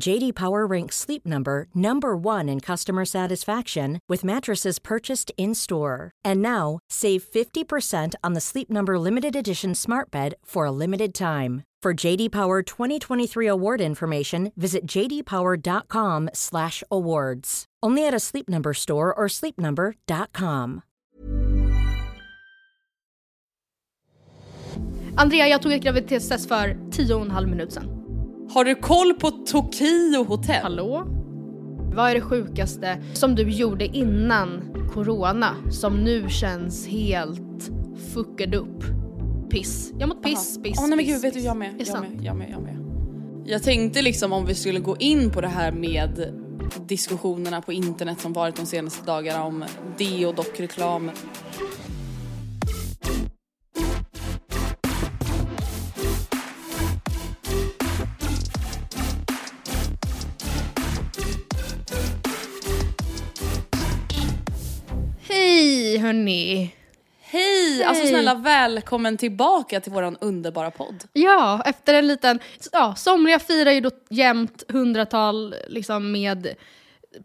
JD Power ranks Sleep Number number 1 in customer satisfaction with mattresses purchased in-store. And now, save 50% on the Sleep Number limited edition Smart Bed for a limited time. For JD Power 2023 award information, visit jdpower.com/awards. Only at a Sleep Number store or sleepnumber.com. Andrea, jag tog ett graviditetstest för tio och en halv minut sedan. Har du koll på Tokyo hotell? Hallå? Vad är det sjukaste som du gjorde innan corona som nu känns helt fucked upp? Piss. Jag mått piss, Aha. piss, Åh nej men piss, gud vet du piss. jag med. Det Jag sant? med, jag med, jag med. Jag tänkte liksom om vi skulle gå in på det här med diskussionerna på internet som varit de senaste dagarna om deodock-reklam. Hej hörni! Hej! Alltså Hej. snälla välkommen tillbaka till våran underbara podd. Ja, efter en liten... Ja, somliga firar ju då jämnt hundratal liksom med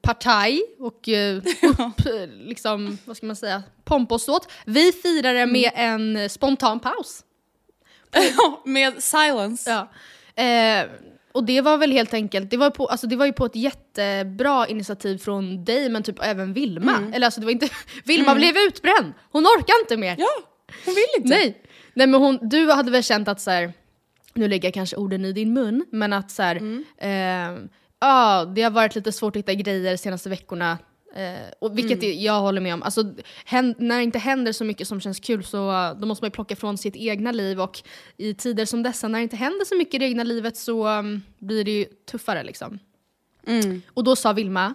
partaj och eh, upp, liksom, vad ska man säga, pomp och ståt. Vi firar det med en spontan paus. med silence. Ja. Eh, och det var väl helt enkelt, det var, på, alltså det var ju på ett jättebra initiativ från dig men typ även Vilma. Eller alltså det var inte, Vilma blev utbränd, hon orkar inte mer. Ja, hon vill inte. Nej. Nej men hon, du hade väl känt att så här, nu lägger jag kanske orden i din mun, men att så här, Mm. eh, ja, det har varit lite svårt att hitta grejer de senaste veckorna. Eh, och vilket Mm. jag håller med om. Alltså, när det inte händer så mycket som känns kul så eh, då måste man ju plocka från sitt egna liv och i tider som dessa när det inte händer så mycket i det egna livet så um, blir det ju tuffare liksom. Mm. Och då sa Vilma,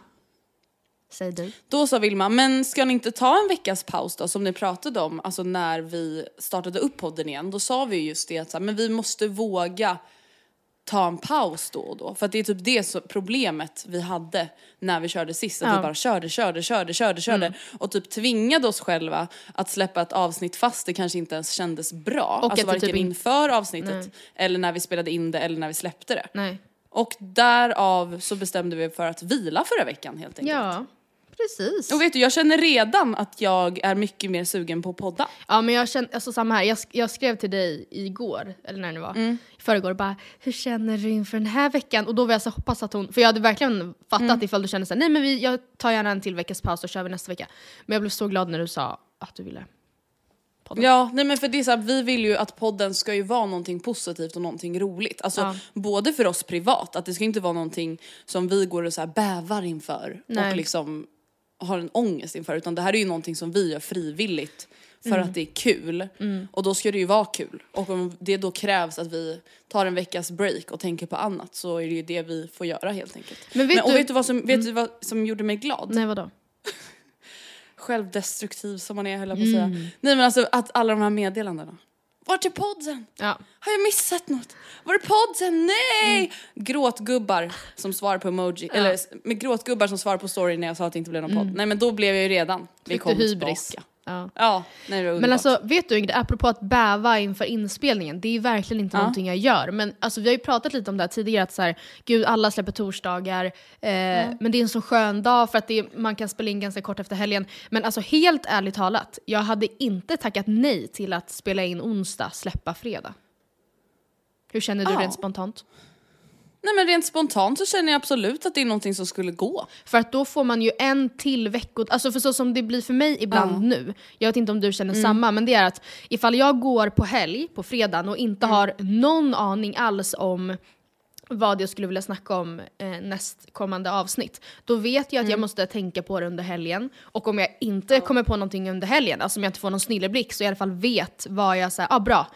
säg du. Då sa Vilma, men ska ni inte ta en veckas paus då som ni pratade om, alltså när vi startade upp podden igen, då sa vi ju just det att men vi måste våga ta en paus då och då. För att det är typ det så problemet vi hade när vi körde sist, att Ja. vi bara körde, körde, körde, körde, körde och typ tvingade oss själva att släppa ett avsnitt fast det kanske inte ens kändes bra. Och alltså varken typ in- inför avsnittet Nej. eller när vi spelade in det eller när vi släppte det. Nej. Och därav så bestämde vi för att vila förra veckan helt enkelt. Ja, precis. Och vet du, jag känner redan att jag är mycket mer sugen på att podda. Ja men jag känner, alltså samma här, jag, sk- jag skrev till dig igår, eller när det var, Mm. i förrgår, bara hur känner du inför den här veckan? Och då var jag så hoppas att hon, för jag hade verkligen fattat Mm. ifall du kände såhär, nej men vi, jag tar gärna en till veckas paus och kör vi nästa vecka. Men jag blev så glad när du sa att du ville podda. Ja, nej men för det är så här, vi vill ju att podden ska ju vara någonting positivt och någonting roligt. Alltså Ja. både för oss privat, att det ska inte vara någonting som vi går och så här bävar inför Nej. och liksom har en ångest inför. Utan det här är ju någonting som vi gör frivilligt för Mm. att det är kul. Och då ska det ju vara kul. Och om det då krävs att vi tar en veckas break och tänker på annat så är det ju det vi får göra helt enkelt. Men vet och du- Mm. vet du vad som, vet du vad som gjorde mig glad? Nej vadå? självdestruktiv som man är höll jag på att säga. Mm. Nej men alltså att alla de här meddelandena. Vart är podden? Ja. Har jag missat något? Var är podden? Nej! Mm. Gråtgubbar som svarar på emoji, eller s- med gråtgubbar som svarar på story när jag sa att det inte blev någon podd. Nej men då blev jag ju redan, vi Fick du kom hybris? tillbaka. Ja. Ja, nej det Men alltså vet du apropå att bäva inför inspelningen, det är verkligen inte Ja. någonting jag gör. Men alltså, vi har ju pratat lite om det här tidigare, att så här, gud alla släpper torsdagar, eh, men det är en så skön dag för att är, man kan spela in ganska kort efter helgen. Men alltså helt ärligt talat, jag hade inte tackat nej till att spela in onsdag, släppa fredag. Hur känner du Ja. rent spontant? Nej men rent spontant så känner jag absolut att det är någonting som skulle gå. För att då får man ju en till vecko, alltså för så som det blir för mig ibland nu, jag vet inte om du känner samma, men det är att ifall jag går på helg på fredagen och inte har någon aning alls om vad jag skulle vilja snacka om eh, nästkommande avsnitt. Då vet jag att jag måste tänka på det under helgen. Och om jag inte kommer på någonting under helgen, alltså om jag inte får någon snilleblick, så jag i alla fall vet vad jag säger, ah, bra,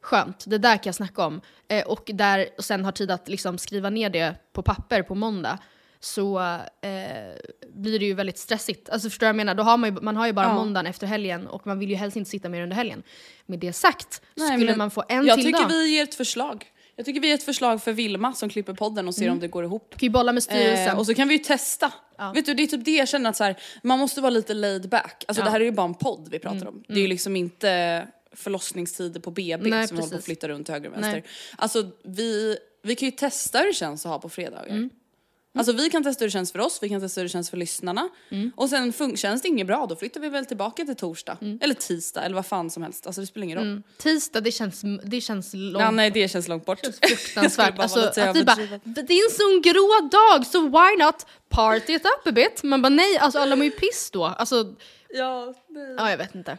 skönt, det där kan jag snacka om. Eh, och, där, och sen har tid att liksom skriva ner det på papper på måndag. Så eh, blir det ju väldigt stressigt. Alltså förstår du vad jag menar? Då har man, ju, man har ju bara Ja. måndagen efter helgen och man vill ju helst inte sitta mer under helgen. Med det sagt, Nej, skulle man få en jag till tycker dag. vi ger ett förslag. Jag tycker vi ger ett förslag för Vilma som klipper podden och ser om det går ihop. kan ju bolla med styrelsen. Eh, och så kan vi ju testa. Vet du, det är typ det jag känner att så här, man måste vara lite laid back. Alltså det här är ju bara en podd vi pratar om. Det är ju liksom inte förlossningstider på BB Mm. Nej, som vi håller på att precis. flytta runt till höger och vänster. Nej. Alltså vi, vi kan ju testa hur det känns att ha på fredagar. Mm. Alltså vi kan testa hur det känns för oss, vi kan testa hur det känns för lyssnarna. Mm. Och sen fun- känns det inget bra, då flyttar vi väl tillbaka till torsdag. Eller tisdag, eller vad fan som helst. Alltså det spelar ingen roll. Mm. Tisdag, det känns, det känns långt. Ja, nej det känns långt bort. Jag skulle fruktansvärt. Alltså, att vi bara, det är en sån grå dag så why not party it up a bit? Man bara nej, alltså alla mår ju piss då. Alltså, Ja, nej. ja jag vet inte.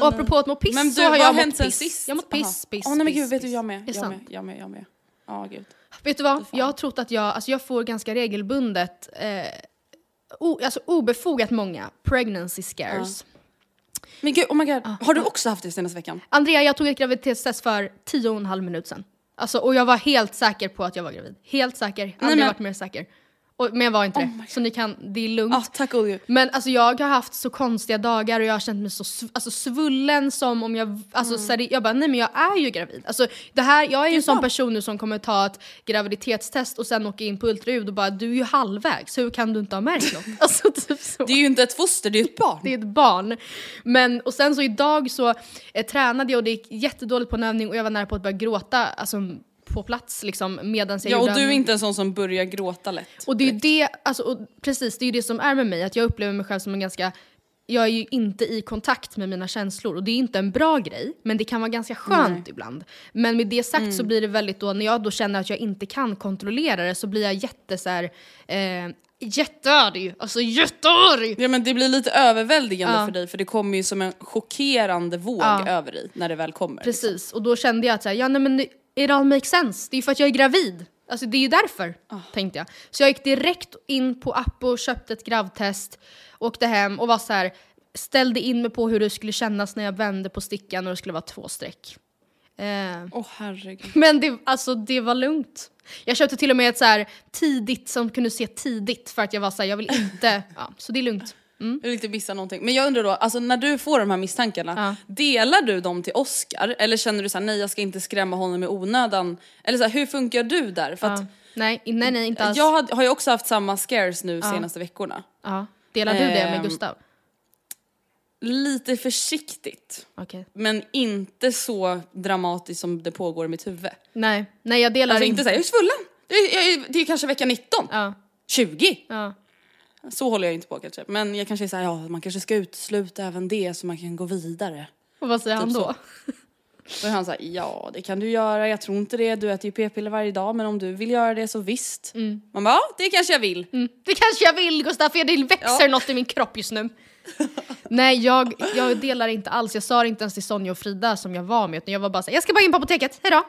Och apropå att må piss Men du, så har jag mått piss. sist? Jag har mått piss, Aha. piss, Åh nej men gud, vet du jag med. Jag med, jag med, jag med. Ja gud. Vet du vad? Jag har trott att jag, alltså jag får ganska regelbundet, eh, o, alltså obefogat många pregnancy scares. Men gud, oh my god. Har du också haft det senaste veckan? Andrea, jag tog ett graviditetstest för tio och en halv minut sedan. Alltså, och jag var helt säker på att jag var gravid. Helt säker. Aldrig men- varit mer säker. Och, men jag var inte det. Så ni kan, det är lugnt. Ja, tack gud. Men alltså jag har haft så konstiga dagar och jag har känt mig så sv- alltså, svullen som om jag, alltså seri- jag bara nej men jag är ju gravid. Alltså, det här, jag är ju en sån person nu som kommer ta ett graviditetstest och sen åka in på ultraljud och bara du är ju halvvägs, hur kan du inte ha märkt något? Alltså typ så. Det är ju inte ett foster, det är ett barn. Det är ett barn. Men, och sen så idag så eh, tränade jag och det gick jättedåligt på en övning och jag var nära på att börja gråta alltså, på plats liksom medan jag Ja och du är inte en sån som börjar gråta lätt. och det är ju det, alltså, och precis, det är ju det som är med mig, att jag upplever mig själv som en ganska jag är ju inte i kontakt med mina känslor och det är inte en bra grej, men det kan vara ganska skönt ibland. Men med det sagt Mm. så blir det väldigt då, när jag då känner att jag inte kan kontrollera det så blir jag jätte så här, eh, jättearg, alltså jättearg! Ja men det blir lite överväldigande Ja. för dig för det kommer ju som en chockerande våg Ja. över dig när det väl kommer. liksom. Precis, och då kände jag att så här, ja nej men it all makes sense, det är ju för att jag är gravid. Alltså det är ju därför, Ah. tänkte jag. Så jag gick direkt in på app och köpte ett gravtest, åkte hem och var så här, ställde in mig på hur det skulle kännas när jag vände på stickan och det skulle vara två streck. Eh, Åh herregud. men det, alltså, det var lugnt. Jag köpte till och med ett så här tidigt som kunde se tidigt för att jag var så här, jag vill inte, ja, så det är lugnt. Jag vill inte missa någonting. Men jag undrar då, alltså när du får de här misstankarna, Ja. delar du dem till Oscar? Eller känner du så här, nej jag ska inte skrämma honom i onödan? Eller så här, hur funkar du där? För att Ja. Nej, nej, nej, inte alls. jag har, har ju också haft samma scares nu senaste veckorna. Ja. Delar du det med Ehm, Gustav? Lite försiktigt. Okej. Men inte så dramatiskt som det pågår i mitt huvud. Nej, nej jag delar Alltså inte såhär, jag är svullen! Det är, det är kanske vecka 19. Ja, 20. Så håller jag inte på kanske. Men jag kanske är såhär, ja man kanske ska utesluta även det så man kan gå vidare. Och vad säger han Typ då? så. Då är han såhär, ja det kan du göra, jag tror inte det, du äter ju p-piller varje dag men om du vill göra det så visst. Man bara, ja det kanske jag vill. Mm. Det kanske jag vill Gustav, för det växer Ja. något i min kropp just nu. Nej jag, jag delar inte alls, jag sa det inte ens till Sonja och Frida som jag var med utan jag var bara såhär, jag ska bara in på apoteket, hejdå!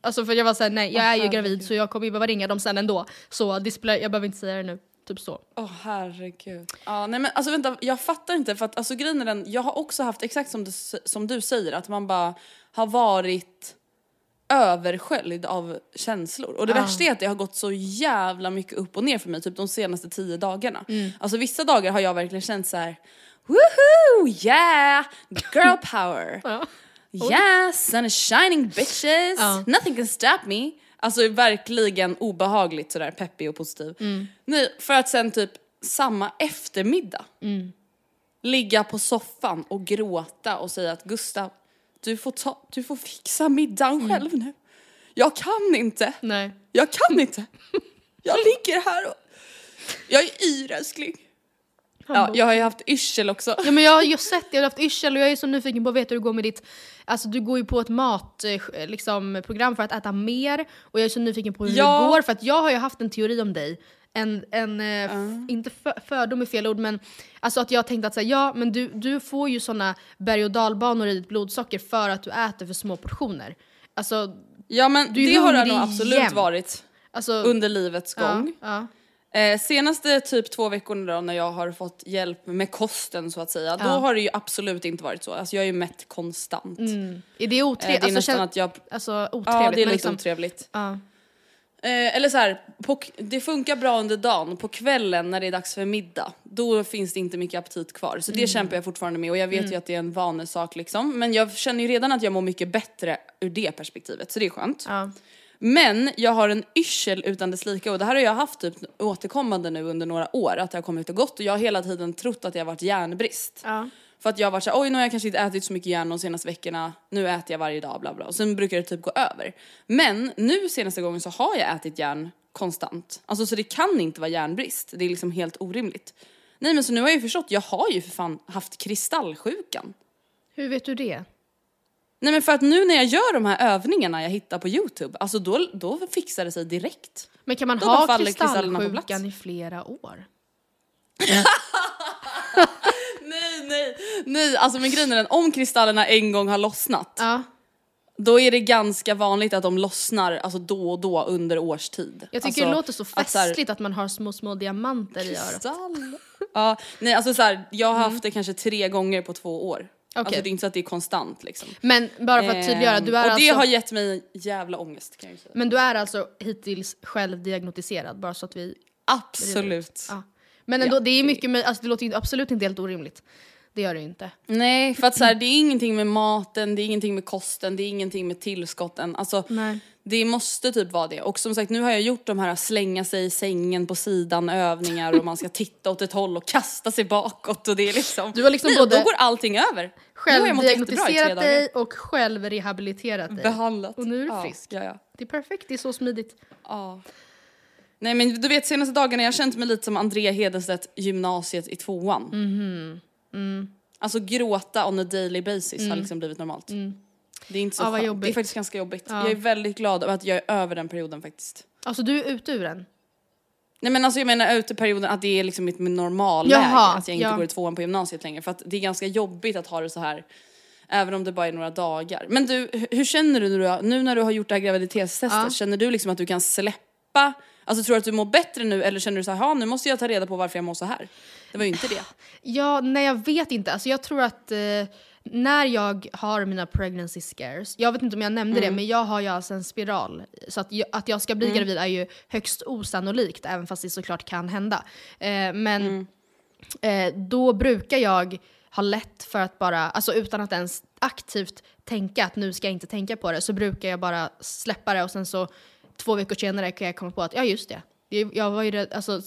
Alltså för jag var såhär, nej jag är ju gravid så jag kommer ju behöva ringa dem sen ändå. Så det spelar, jag behöver inte säga det nu, typ så. Åh herregud. Ja, nej men alltså vänta, jag fattar inte för att alltså grejen är den, jag har också haft exakt som du, som du säger att man bara har varit översköljd av känslor. Och det värsta är att det har gått så jävla mycket upp och ner för mig typ de senaste tio dagarna. Alltså vissa dagar har jag verkligen känt så här: Woohoo! Yeah! Girl power! Yeah! Sun is shining bitches! Ja. Nothing can stop me! Alltså verkligen obehagligt sådär peppig och positiv. Nej, för att sen typ samma eftermiddag ligga på soffan och gråta och säga att Gustav, du får, ta, du får fixa middagen själv nu. Jag kan inte. Nej. Jag kan inte. Jag ligger här och... Jag är yr älskling. Ja, jag har ju haft yrsel också. Ja men jag har ju sett det, jag har haft yrsel och jag är så nyfiken på att veta hur det går med ditt... Alltså du går ju på ett mat, eh, liksom, program för att äta mer och jag är så nyfiken på hur Ja. det går för att jag har ju haft en teori om dig. En, en f- inte för, fördom är fel ord men alltså att jag har tänkt att säga ja men du, du får ju såna berg och dalbanor i ditt blodsocker för att du äter för små portioner. Alltså, Ja men det har det nog absolut jämt. varit alltså under livets gång. Ja, Eh, senaste typ två veckorna då när jag har fått hjälp med kosten så att säga, då Ja. har det ju absolut inte varit så. Alltså jag är ju mätt konstant. ja. Är det Eh, otrevligt? det är alltså, nästan att jag... alltså otrevligt? Ja det är lite liksom, otrevligt. Ja. Eh, eller så här, på, det funkar bra under dagen, på kvällen när det är dags för middag, då finns det inte mycket aptit kvar. Så det Mm. kämpar jag fortfarande med och jag vet ju att det är en vanesak liksom. Men jag känner ju redan att jag mår mycket bättre ur det perspektivet, så det är skönt. Ja. Men jag har en yrsel utan dess like och det här har jag haft typ återkommande nu under några år, att det har kommit och gått och jag har hela tiden trott att det har varit järnbrist. Ja. För att jag har varit såhär, oj nu har jag kanske inte ätit så mycket järn de senaste veckorna, nu äter jag varje dag bla bla. Och sen brukar det typ gå över. Men nu senaste gången så har jag ätit järn konstant. Alltså så det kan inte vara järnbrist, det är liksom helt orimligt. Nej men så nu har jag ju förstått, jag har ju för fan haft kristallsjukan. Hur vet du det? Nej men för att nu när jag gör de här övningarna jag hittar på youtube, alltså då, då fixar det sig direkt. Men kan man Då ha kristallsjukan i flera år? Nej nej, nej alltså men grejen är den, om kristallerna en gång har lossnat, Ja. då är det ganska vanligt att de lossnar alltså då och då under årstid. Jag tycker alltså, det låter så att festligt att man har små, små diamanter i örat. Kristall. Ja, nej alltså så här, jag har haft det kanske tre gånger på två år. Alltså det är inte så att det är konstant liksom. Men bara för att tydliggöra, du är och det alltså... har gett mig jävla ångest kan jag ju säga. Men du är alltså hittills självdiagnostiserad, bara så att vi... Absolut. Ja. Men ändå, Ja, det är det- mycket, möj- alltså det låter ju absolut inte helt orimligt. Det gör det ju inte. Nej, för att så här, det är ingenting med maten, det är ingenting med kosten, det är ingenting med tillskotten. Alltså, Nej. Det måste typ vara det. Och som sagt, nu har jag gjort de här slänga sig i sängen på sidan övningar och man ska titta åt ett håll och kasta sig bakåt och det är liksom... Du har liksom Nej, både då går allting över. Självdiagnostiserat dig och självrehabiliterat dig. Behandlat. Och nu är du Ja, frisk. Ja, ja. Det är perfekt, det är så smidigt. Ja. Nej men du vet senaste dagarna jag har känt mig lite som Andrea Hedenstedt gymnasiet i tvåan. Mhm. Mm. Alltså gråta on a daily basis har liksom blivit normalt. Det är inte så skönt. Det är faktiskt ganska jobbigt. Ja. Jag är väldigt glad över att jag är över den perioden faktiskt. Alltså du är ute ur den. Nej men alltså jag menar ute perioden att det är liksom mitt normalläge. Att jag inte ja. går i tvåan på gymnasiet längre. För att det är ganska jobbigt att ha det så här. Även om det bara är några dagar. Men du, hur- känner du nu, då? nu när du har gjort det här graviditetstestet? Ja. Känner du liksom att du kan släppa? Alltså tror du att du mår bättre nu eller känner du så här, "Ja, nu måste jag ta reda på varför jag mår så här? Det var ju inte det. Ja, nej jag vet inte. Alltså jag tror att eh, när jag har mina pregnancy scares, jag vet inte om jag nämnde det, men jag har ju alltså en spiral. Så att jag, att jag ska bli gravid är ju högst osannolikt, även fast det såklart kan hända. Eh, men eh, då brukar jag ha lätt för att bara, alltså utan att ens aktivt tänka att nu ska jag inte tänka på det, så brukar jag bara släppa det och sen så två veckor senare kan jag komma på att ja just det. Jag var ju rädd, alltså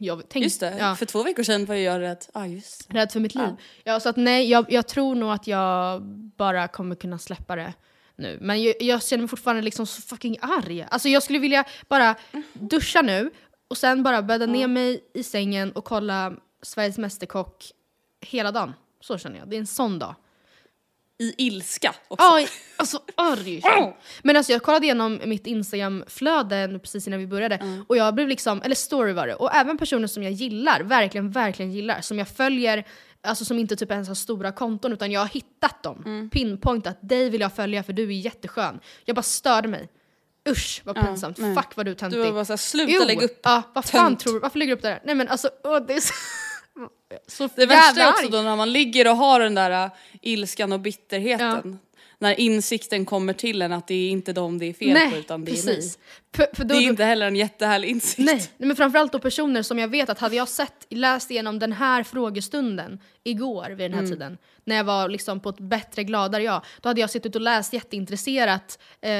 jag tänkte, Just det, ja för två veckor sedan var jag rädd. Ah, just rädd för mitt liv. Ja. så att nej, jag, jag tror nog att jag bara kommer kunna släppa det nu. Men jag, jag känner mig fortfarande liksom så fucking arg. Alltså jag skulle vilja bara duscha nu Och sen bara bädda ner mig i sängen och kolla Sveriges Mästerkock hela dagen. Så känner jag. Det är en sån dag. I ilska också. Aj, alltså arg. Men alltså jag kollade igenom mitt Instagram-flöde precis innan vi började och jag blev liksom, eller story var det, och även personer som jag gillar, verkligen, verkligen gillar, som jag följer, alltså som inte typ ens har stora konton utan jag har hittat dem, pinpointat, dig vill jag följa för du är jätteskön. Jag bara störde mig. Usch vad pinsamt, nej. fuck vad du är töntig. Du var bara såhär, sluta Jo, lägga upp Ja, vad fan tönt. tror du, varför lägger du upp det där? Nej men alltså, åh, det är så... så Det värsta är också då när man ligger och har den där äh, ilskan och bitterheten. När insikten kommer till en att det är inte dem det är fel Nej, på utan det är precis. För, för då, Det är inte heller en jättehärlig insikt. Nej, nej, men framförallt då personer som jag vet att hade jag sett, läst igenom den här frågestunden igår vid den här Mm. tiden, när jag var liksom på ett bättre, gladare jag, då hade jag suttit och läst jätteintresserat eh,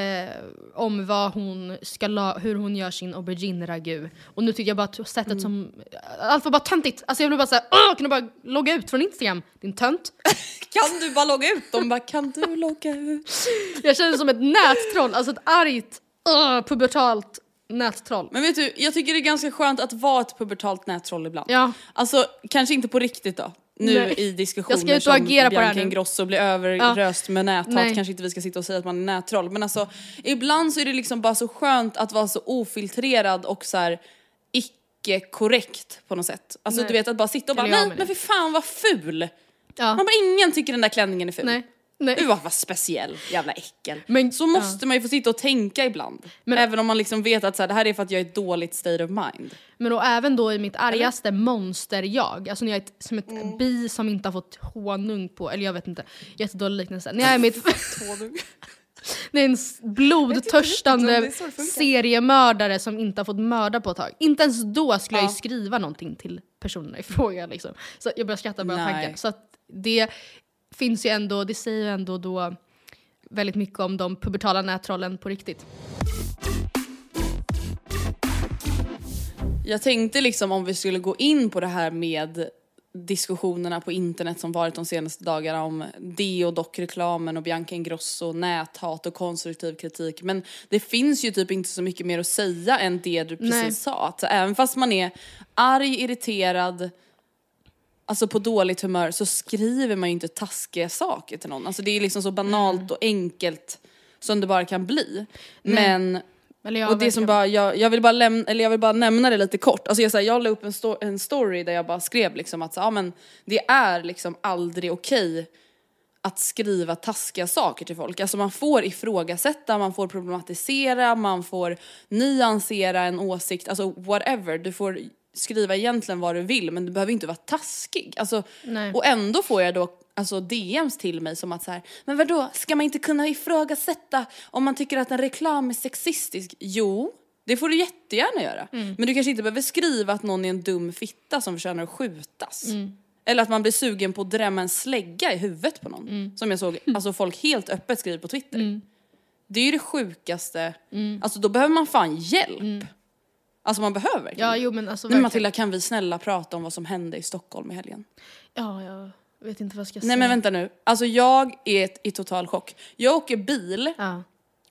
om vad hon ska la, hur hon gör sin aubergine-ragu. Och nu tycker jag bara att sättet Mm. som, allt var bara töntigt. Alltså jag blev bara såhär, åh, kan du bara logga ut från Instagram, din tönt? Kan du bara logga ut? De bara, kan du logga ut? Jag känner som ett nättroll, alltså ett argt, åh, pubertalt nättroll. Men vet du, jag tycker det är ganska skönt att vara ett pubertalt nättroll ibland. Ja. Alltså kanske inte på riktigt då. Nu Nej. i Jag diskussioner ska ut och som agera Bianca. Ingrosso blir överröst med näthat, Nej. kanske inte vi ska sitta och säga att man är nättroll. Men alltså ibland så är det liksom bara så skönt att vara så ofiltrerad och så här icke-korrekt på något sätt. Alltså Nej. du vet att bara sitta och bara jag nej men för fan vad ful! Ja. Man bara ingen tycker den där klänningen är ful. Nej. Nej. Du var vad speciell, jävla äckel. Men- så måste man ju få sitta och tänka ibland. Men- Även om man liksom vet att så här, det här är för att jag är ett dåligt state of mind. Men då även då i mitt argaste monster-jag, alltså när jag är ett, som ett Mm. bi som inte har fått honung på, eller jag vet inte, jättedålig liknelse. När jag är mitt... Det är en blodtörstande Jag seriemördare som inte har fått mörda på ett tag. Inte ens då skulle jag Ja. ju skriva någonting till personerna i fråga. Liksom. Så jag börjar skratta bara tanken. Så det finns ju ändå, det säger ju ändå då väldigt mycket om de pubertala nättrollen på riktigt. Jag tänkte liksom om vi skulle gå in på det här med diskussionerna på internet som varit de senaste dagarna om Deodoc-reklamen och Bianca Ingrosso, näthat och konstruktiv kritik. Men det finns ju typ inte så mycket mer att säga än det du precis Nej. sa. Att även fast man är arg, irriterad, alltså på dåligt humör så skriver man ju inte taskiga saker till någon. Alltså det är liksom så banalt Mm. och enkelt som det bara kan bli. Men Eller ja, och det som bara, jag, jag, vill bara lämna, eller jag vill bara nämna det lite kort. Alltså jag, så här, jag la upp en, sto- en story där jag bara skrev liksom att så, ja, men det är liksom aldrig okej att skriva taskiga saker till folk. Alltså man får ifrågasätta, man får problematisera, man får nyansera en åsikt, alltså whatever. Du får skriva egentligen vad du vill men du behöver inte vara taskig. Alltså, Nej. och ändå får jag då alltså DMs till mig som att så här, men vadå, ska man inte kunna ifrågasätta om man tycker att en reklam är sexistisk? Jo, det får du jättegärna göra. Mm. Men du kanske inte behöver skriva att någon är en dum fitta som förtjänar att skjutas. Mm. Eller att man blir sugen på att drämma en slägga i huvudet på någon. Mm. Som jag såg alltså folk helt öppet skriver på Twitter. Det är ju det sjukaste. Mm. Alltså då behöver man fan hjälp. Alltså man behöver verkligen Ja, jo men alltså Nej men verkligen. Matilda, kan vi snälla prata om vad som hände i Stockholm i helgen? Ja, jag vet inte vad jag ska Nej säga. men vänta nu. Alltså jag är i total chock. Jag åker bil Ja.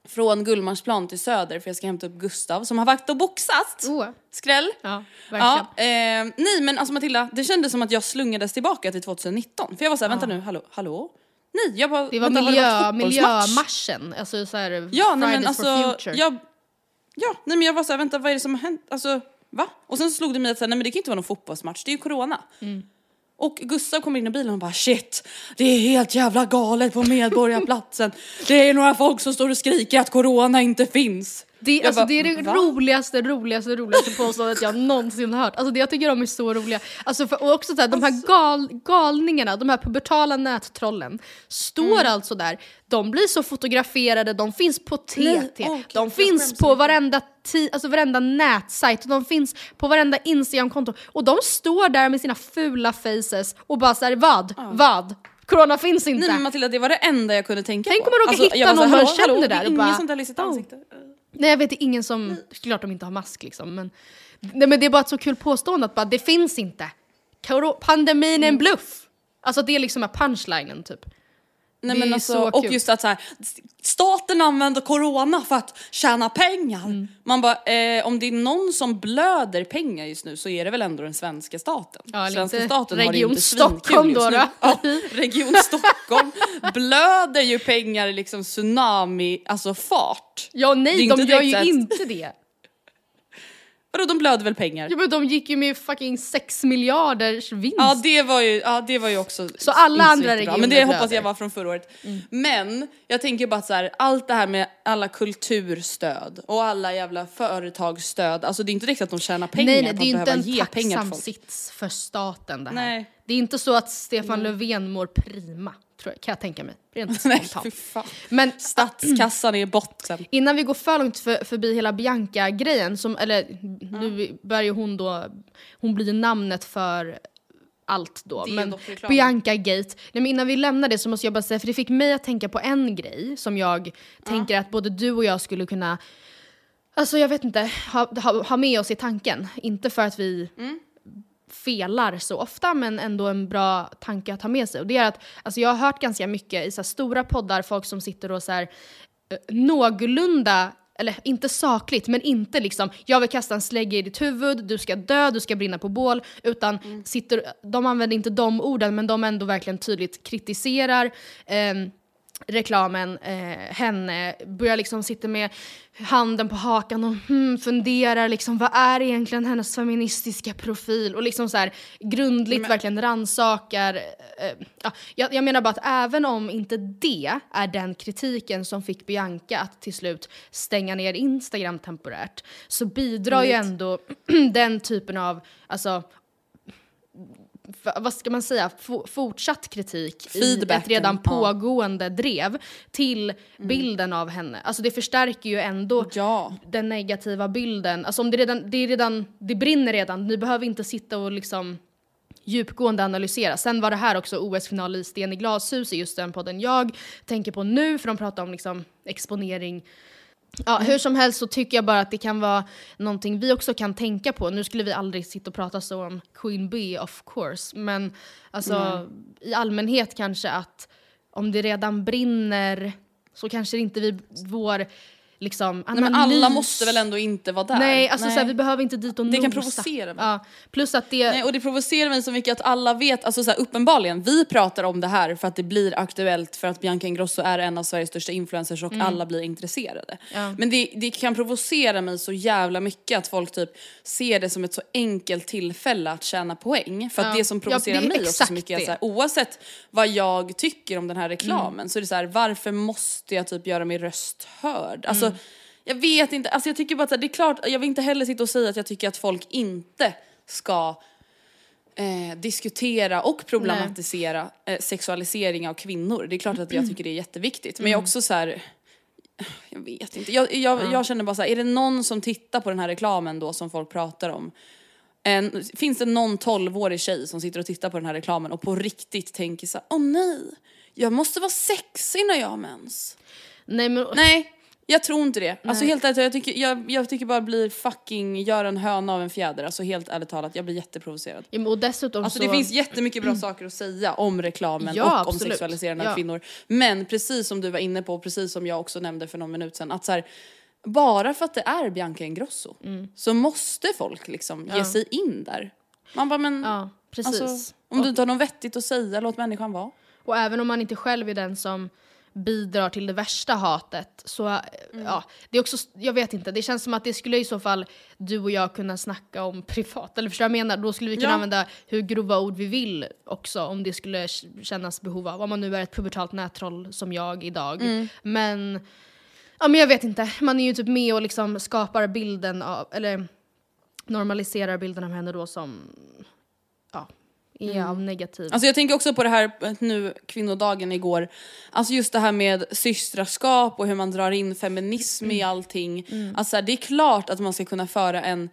från Gullmarsplan till Söder för jag ska hämta upp Gustav som har varit och boxat. Oh. Skräll. Ja, verkligen. Ja, eh, nej men alltså Matilda, det kändes som att jag slungades tillbaka till 2019. För jag var såhär, vänta nu, hallå, hallå? Nej, jag bara, Det var vänta, har miljö, varit fotbollsmatch? miljömarschen, alltså så här, Ja, nej Fridays men for alltså, future. jag, ja, nej men jag var såhär, vänta vad är det som har hänt? Alltså, va? Och sen så slog det mig att så här, nej men det kan inte vara någon fotbollsmatch, det är ju corona. Mm. Och Gustav kommer in i bilen och bara shit, det är helt jävla galet på Medborgarplatsen. det är några folk som står och skriker att corona inte finns. Det, alltså, bara, det är det va? roligaste, roligaste, roligaste påståendet jag någonsin hört. Alltså det jag tycker de är så roliga. Alltså för, och också så här, de här gal, galningarna, de här pubertala nättrollen, står Mm. alltså där. De blir så fotograferade, de finns på TT, gud, de finns på varenda, ti, alltså varenda nätsajt, de finns på varenda Instagramkonto. Och de står där med sina fula faces och bara såhär, vad? Vad? Corona finns inte! Nej men Matilda det var det enda jag kunde tänka Tänk på. om man råkar hitta jag var någon man känner hallå, där och ingen bara, sånt där i sitt oh. Nej jag vet ingen som, klart de inte har mask liksom men, nej, men det är bara ett så kul påstående att bara, det finns inte. Pandemin är en bluff. Alltså det är liksom är punchlinen typ. Nej, men alltså, så och just att så här, staten använder corona för att tjäna pengar. Mm. Man bara, eh, om det är någon som blöder pengar just nu så är det väl ändå den svenska staten. Ja, svenska staten har det Region inte Stockholm då, då. Ja, Region Stockholm blöder ju pengar liksom tsunami, alltså fart. Ja nej, de gör ju inte det. Vadå de blöder väl pengar? Ja, men de gick ju med fucking 6 miljarders vinst. Ja det var ju, ja, det var ju också Så alla andra regioner Men det hoppas blöder. jag var från förra året. Men jag tänker bara att så här, allt det här med alla kulturstöd och alla jävla företagsstöd, alltså det är inte direkt att de tjänar pengar nej, nej, det är inte en tacksam sits för staten det här. Nej. Det är inte så att Stefan Löfven mår prima, tror jag, kan jag tänka mig. Rent spontant. Men Statskassan är i botten. innan vi går för långt för, förbi hela Bianca-grejen, som, eller nu börjar ju hon då, hon blir namnet för allt då. Men. Bianca Gate. Nej, men innan vi lämnar det så måste jag bara säga, för det fick mig att tänka på en grej som jag tänker att både du och jag skulle kunna Alltså jag vet inte, ha, ha, ha med oss i tanken. Inte för att vi felar så ofta men ändå en bra tanke att ha med sig. Och det är att alltså jag har hört ganska mycket i så stora poddar, folk som sitter och så här, eh, någorlunda eller inte sakligt, men inte liksom jag vill kasta en slägga i ditt huvud, du ska dö, du ska brinna på bål. Utan sitter, de använder inte de orden, men de ändå verkligen tydligt kritiserar ehm, reklamen, eh, henne, börjar liksom sitta med handen på hakan och hmm, funderar liksom vad är egentligen hennes feministiska profil och liksom så här grundligt verkligen rannsakar. Eh, ja, jag, jag menar bara att även om inte det är den kritiken som fick Bianca att till slut stänga ner Instagram temporärt så bidrar ju ändå den typen av, alltså vad ska man säga, fortsatt kritik i ett Feedbacken, redan ja. pågående drev till bilden av henne. Alltså det förstärker ju ändå Ja. den negativa bilden. Alltså om det redan, det är redan, det brinner redan, ni behöver inte sitta och liksom djupgående analysera. Sen var det här också OS-final i Sten i glashus i just den podden jag tänker på nu, för de pratar om liksom exponering Ja, hur som helst så tycker jag bara att det kan vara någonting vi också kan tänka på. Nu skulle vi aldrig sitta och prata så om Queen Bee of course, men alltså i allmänhet kanske att om det redan brinner så kanske inte vi, vår liksom Nej, men alla måste väl ändå inte vara där? Nej, alltså Så här, vi behöver inte dit och Det kan nosa. provocera mig. Ja, plus att det... Nej, och det provocerar mig så mycket att alla vet, alltså så här, uppenbarligen, vi pratar om det här för att det blir aktuellt för att Bianca Ingrosso är en av Sveriges största influencers och alla blir intresserade. Mm. Ja. Men det, det kan provocera mig så jävla mycket att folk typ ser det som ett så enkelt tillfälle att tjäna poäng. För att Ja. det som Ja, provocerar det är mig också så mycket är det. så här, oavsett vad jag tycker om den här reklamen Mm. så är det så här, varför måste jag typ göra min röst hörd? Alltså, Mm. jag vet inte, alltså jag tycker bara att det är klart, jag vill inte heller sitta och säga att jag tycker att folk inte ska eh, diskutera och problematisera eh, sexualisering av kvinnor. Det är klart att jag tycker det är jätteviktigt. Men jag är också så här. Jag vet inte. Jag, jag, jag känner bara så här, är det någon som tittar på den här reklamen då som folk pratar om? En, finns det någon 12-årig tjej som sitter och tittar på den här reklamen och på riktigt tänker så här, åh nej, jag måste vara sexig när jag har mens. Nej, men, Nej, jag tror inte det. Alltså helt ärligt, jag tycker, jag, jag tycker bara blir fucking, gör en höna av en fjäder. Alltså helt ärligt talat, jag blir jätteprovocerad. Ja, och dessutom Alltså så... det finns jättemycket bra saker att säga om reklamen Ja, och om absolut. sexualiserande av Ja. kvinnor. Men precis som du var inne på, precis som jag också nämnde för någon minut sedan, att så här, bara för att det är Bianca Ingrosso Mm. så måste folk liksom ge sig in där. Man bara men, Ja, precis. alltså, om du inte har något vettigt att säga, låt människan vara. Och även om man inte själv är den som bidrar till det värsta hatet så, eh, Mm. ja, det är också, jag vet inte, det känns som att det skulle i så fall du och jag kunna snacka om privat, eller förstår jag menar? Då skulle vi kunna Ja. använda hur grova ord vi vill också om det skulle kännas behov av, om man nu är ett pubertalt nättroll som jag idag. Mm. Men, ja men jag vet inte, man är ju typ med och liksom skapar bilden av, eller normaliserar bilden av henne då som, ja, är av negativ. Alltså jag tänker också på det här eh, nu, kvinnodagen igår. Alltså just det här med systraskap och hur man drar in feminism i allting. Alltså så här, det är klart att man ska kunna föra en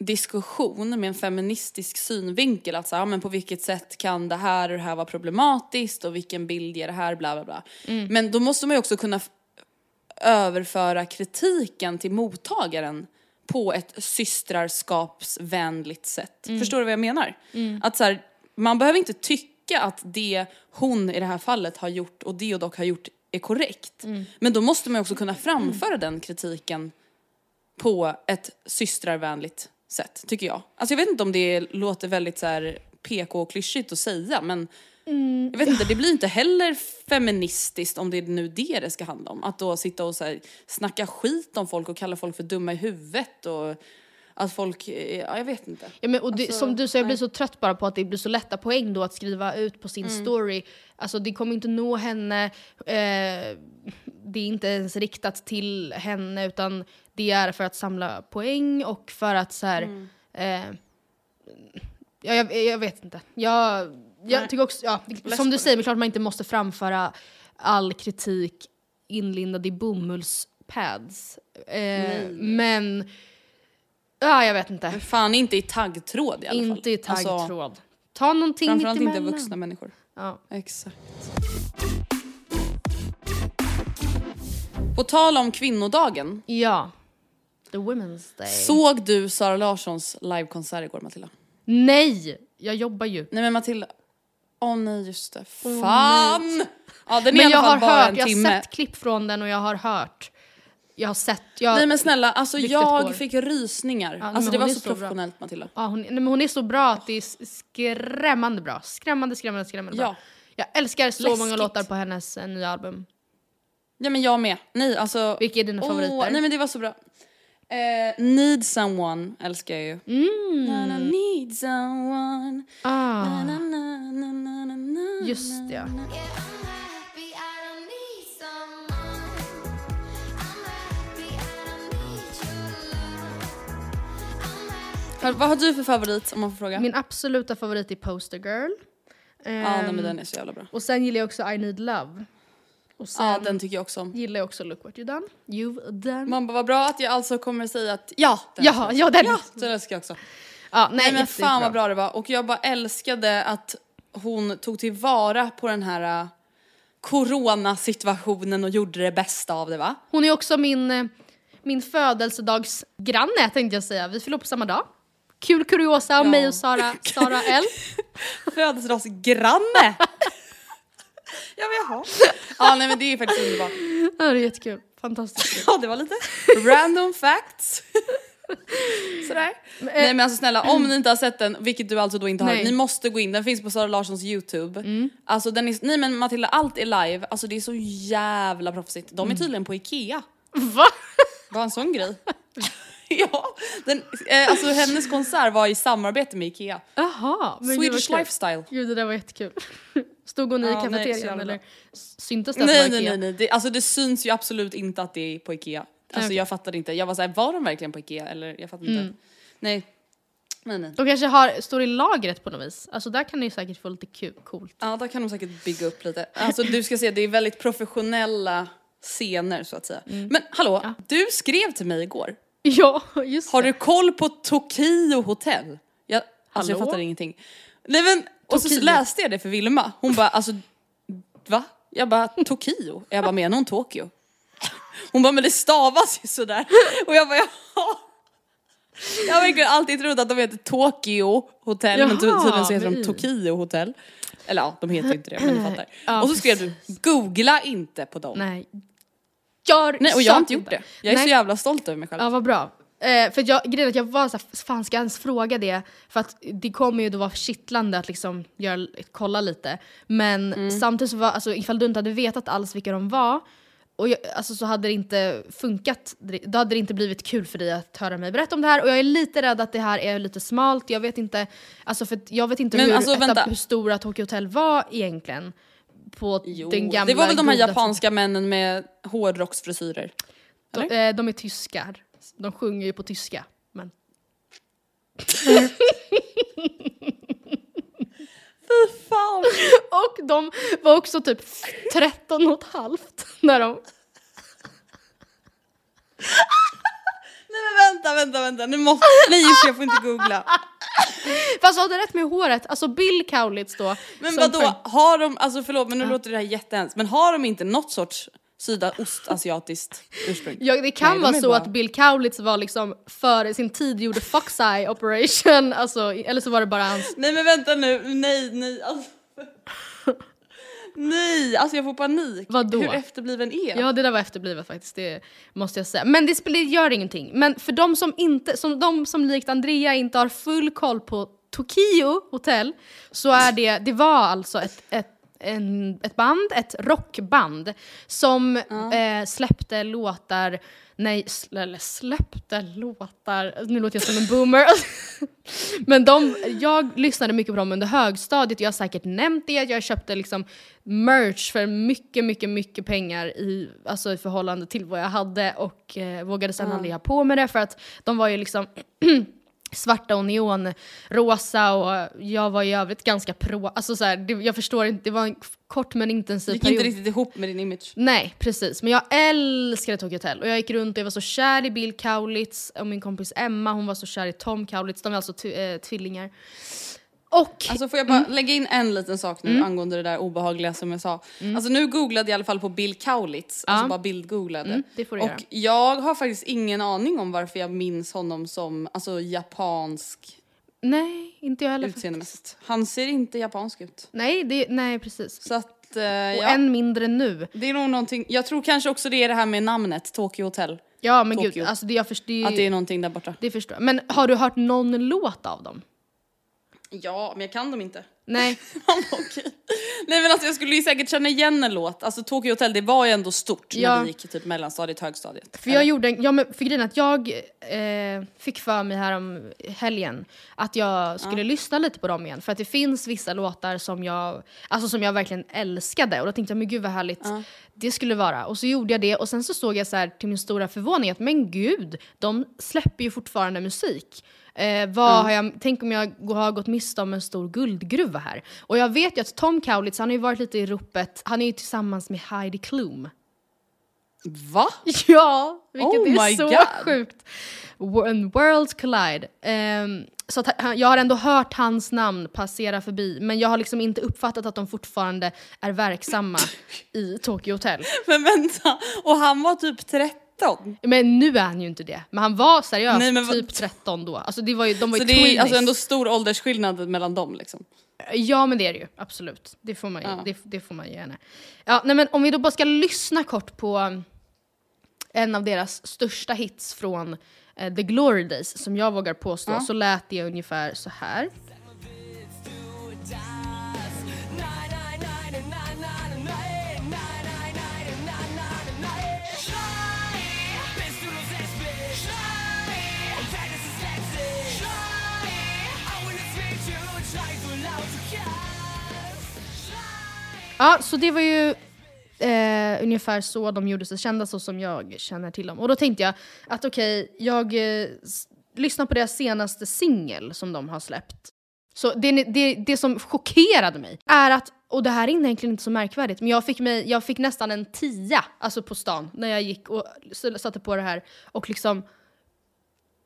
diskussion med en feministisk synvinkel. Att så här, men på vilket sätt kan det här och det här vara problematiskt och vilken bild ger det här bla bla bla. Men då måste man ju också kunna överföra kritiken till mottagaren på ett systrarskapsvänligt sätt. Förstår du vad jag menar? Att så här, man behöver inte tycka att det hon i det här fallet har gjort och Deodoc har gjort är korrekt. Mm. Men då måste man också kunna framföra den kritiken på ett systrarvänligt sätt, tycker jag. Alltså jag vet inte om det låter väldigt så här PK och klyschigt att säga men Mm. jag vet inte, det blir inte heller feministiskt om det är nu det det ska handla om. Att då sitta och så här, snacka skit om folk och kalla folk för dumma i huvudet och att folk, eh, ja jag vet inte. Ja, men, och det, Alltså, som du säger, jag blir så trött bara på att det blir så lätta poäng då att skriva ut på sin Mm. story. Alltså det kommer inte nå henne, eh, det är inte ens riktat till henne utan det är för att samla poäng och för att så här, Mm. eh, ja, jag, jag vet inte. Jag, jag tycker också, ja, som du säger, det är klart man inte måste framföra all kritik inlindad i bomullspads. Eh, men, ja jag vet inte. Men fan inte i taggtråd i alla fall. Inte i Alltså, taggtråd. Ta någonting framförallt inte vuxna människor. Ja. Exakt. På tal om kvinnodagen, ja. The Women's Day. såg du Sara Larssons livekonsert igår Matilda? Nej! Jag jobbar ju. Nej men Matilda, åh nej just det, fan! Ja den är Men i alla fall bara hört, en jag har timme. sett klipp från den och jag har hört. Jag har sett. Jag, Nej men snälla, alltså jag fick rysningar. men alltså det var så så bra. professionellt Matilda. ja, hon, nej, men hon är så bra att det är skrämmande bra. Skrämmande, skrämmande, skrämmande bra. Ja. Jag älskar så många Läskigt. låtar på hennes eh, nya album. Ja men jag med. Nej alltså. Vilka är dina åh, favoriter? Nej men det var så bra. Eh, need someone älskar jag ju. Mm. Na, na, need someone. Ah, Na, just ja. Vad vad har du för favorit om man får fråga? Min absoluta favorit är Poster Girl. Ja nej, Ehm, men den är så jävla bra. Och sen gillar jag också I Need Love. Och sen Ja den tycker jag också om. gillar jag också Look What You Done. You've done. Man bara vad bra att jag alltså kommer säga att ja, den Ja, älskar jag ja, den. Ja, den älskar jag också. Ja, nej, Nej men fan vad bra det var och jag bara älskade att hon tog tillvara på den här uh, coronasituationen och gjorde det bästa av det va? Hon är också min, eh, min födelsedagsgranne tänkte jag säga. Vi fyller på samma dag. Kul kuriosa om Ja. mig och Sara, Sara L. Födelsedagsgranne! ja men jaha. Ja nej men det är faktiskt underbart. Ja, det är jättekul. Fantastiskt. Ja det var lite random facts. Sådär. Nej men alltså snälla om ni inte har sett den, vilket du alltså då inte har, Nej. ni måste gå in, den finns på Sara Larssons youtube. Alltså den är, nej men Matilda allt är live, alltså det är så jävla proffsigt. De är tydligen på Ikea. Va? Bara en sån grej. ja, den, eh, alltså hennes konsert var i samarbete med Ikea. Jaha. Swedish lifestyle. Gud det där var jättekul. Stod hon i Ja, kafeterian eller syntes det att det Nej var nej Ikea? nej, nej. Det, alltså det syns ju absolut inte att det är på Ikea. Alltså okej. jag fattade inte, jag var såhär, var de verkligen på Ikea? Eller jag fattar inte. Nej. Nej nej. De kanske har, står i lagret på något vis. Alltså där kan ni säkert få lite kul, coolt. Ja där kan de säkert bygga upp lite. Alltså du ska se, det är väldigt professionella scener så att säga. Men hallå, du skrev till mig igår. Ja, just Har det. du koll på Tokyo hotell? Jag, alltså jag fattar ingenting. Nej men, och så läste jag det för Vilma. Hon bara alltså, va? Jag bara Tokyo? Jag bara menar hon Tokyo? Hon bara men det stavas ju sådär. Och jag bara jaha. Jag har verkligen alltid trott att de heter Tokyo hotell men Jaha, tydligen så heter de. Tokyo hotell. Eller ja, de heter ju inte det men ni fattar. Ja, och så skrev du, googla inte på dem. Nej, Nej. Gör och jag har inte gjort det. Jag är Nej. så jävla stolt över mig själv. Ja, vad bra. Eh, för jag, grejen att jag var såhär, fan ska jag ens fråga det? För att det kommer ju då vara kittlande att liksom göra, kolla lite. Men Mm. samtidigt så var, alltså ifall du inte hade vetat alls vilka de var, och jag, alltså, så hade det inte funkat, då hade det inte blivit kul för dig att höra mig berätta om det här. Och jag är lite rädd att det här är lite smalt, jag vet inte, alltså för jag vet inte Men hur, alltså, vänta. hur stora Tokyo Hotel var egentligen. På Jo, den gamla det var väl de här japanska männen med hårdrocksfrisyrer? De, eh, de är tyskar. De sjunger ju på tyska. Men... Fy fan! Och de var också typ 13 och ett halvt när de... Nej men vänta, vänta, vänta, nu måste... Nej just jag får inte googla. Fast du hade rätt med håret. Alltså Bill Kaulitz då. Men vadå, sjöng- har de, alltså förlåt men nu låter det här jättehemskt, men har de inte något sorts sydostasiatiskt ursprung? Ja, det kan Nej, de vara är så bara- att Bill Kaulitz var liksom före sin tid gjorde Fox Eye operation, alltså, eller så var det bara hans... Nej men vänta nu, nej, nej, alltså Nej, alltså jag får panik. Vadå? Hur efterbliven är? Ja det där var efterblivet faktiskt, det måste jag säga. Men det gör ingenting. Men för de som, inte, som, de som likt Andrea inte har full koll på Tokyo Hotel så är det, det var alltså ett, ett en, ett band, ett rockband som eh, släppte låtar, nej eller släppte låtar, nu låter jag som en boomer. Men de, jag lyssnade mycket på dem under högstadiet, jag har säkert nämnt det, jag köpte liksom merch för mycket, mycket, mycket pengar i, alltså i förhållande till vad jag hade och eh, vågade sen aldrig ha på mig det för att de var ju liksom svarta och neonrosa och jag var i övrigt ganska pro, alltså så här, det, jag förstår inte, det var en kort men intensiv gick period. inte riktigt ihop med din image. Nej, precis. Men jag älskade Tokyo Hotel. Och jag gick runt och jag var så kär i Bill Kaulitz och min kompis Emma hon var så kär i Tom Kaulitz. De är alltså eh, tvillingar. Och... Alltså får jag bara Mm. lägga in en liten sak nu angående det där obehagliga som jag sa. Alltså nu googlade jag i alla fall på Bill Kaulitz, alltså bara bildgooglade. Mm, det får du och göra. jag har faktiskt ingen aning om varför jag minns honom som alltså japansk nej, inte jag heller. faktiskt. utseendemässigt. Han ser inte japansk ut. Nej, det, nej, precis. Så att, eh, Och ja. än mindre nu. Det är nog någonting, jag tror kanske också det är det här med namnet, Tokyo Hotel. Ja men Tokyo. gud, alltså det, jag förstår, Att det är någonting där borta. det förstår jag. Men har du hört någon låt av dem? Ja, men jag kan dem inte. Nej. Okej. Nej men alltså jag skulle ju säkert känna igen en låt. Alltså Tokyo Hotel det var ju ändå stort Ja. när vi gick typ mellanstadiet, högstadiet. För jag gjorde en, ja, men för grejen att jag eh, fick för mig här om helgen att jag skulle lyssna lite på dem igen. För att det finns vissa låtar som jag, alltså som jag verkligen älskade och då tänkte jag men gud vad härligt det skulle vara. Och så gjorde jag det och sen så såg jag så här till min stora förvåning att men gud, de släpper ju fortfarande musik. Eh, vad har jag, tänk om jag har gått miste om en stor guldgruva här. Och jag vet ju att Tom Kaulitz, han har ju varit lite i ropet, han är ju tillsammans med Heidi Klum. Va? Ja, vilket Oh är så God. sjukt. Wo- En worlds collide. Ehm, så han, jag har ändå hört hans namn passera förbi, men jag har liksom inte uppfattat att de fortfarande är verksamma i Tokyo Hotel. Men vänta, och han var typ 13? Men nu är han ju inte det. Men han var seriöst Nej, men vad- typ 13 då. Alltså det var ju, de var Så ju det är alltså ändå stor åldersskillnad mellan dem liksom. Ja men det är det ju, absolut. Det får man ju, Ja. det, det får man ju gärna. Ja, nej, men om vi då bara ska lyssna kort på um, en av deras största hits från eh, The Glory Days, som jag vågar påstå, så lät det ungefär så här. Ja, så det var ju eh, ungefär så de gjorde sig kända, så som jag känner till dem. Och då tänkte jag att okej, jag eh, lyssnar på deras senaste singel som de har släppt. Så det, det, det som chockerade mig är att, och det här är egentligen inte så märkvärdigt, men jag fick, mig, jag fick nästan en tia alltså på stan när jag gick och satte på det här och liksom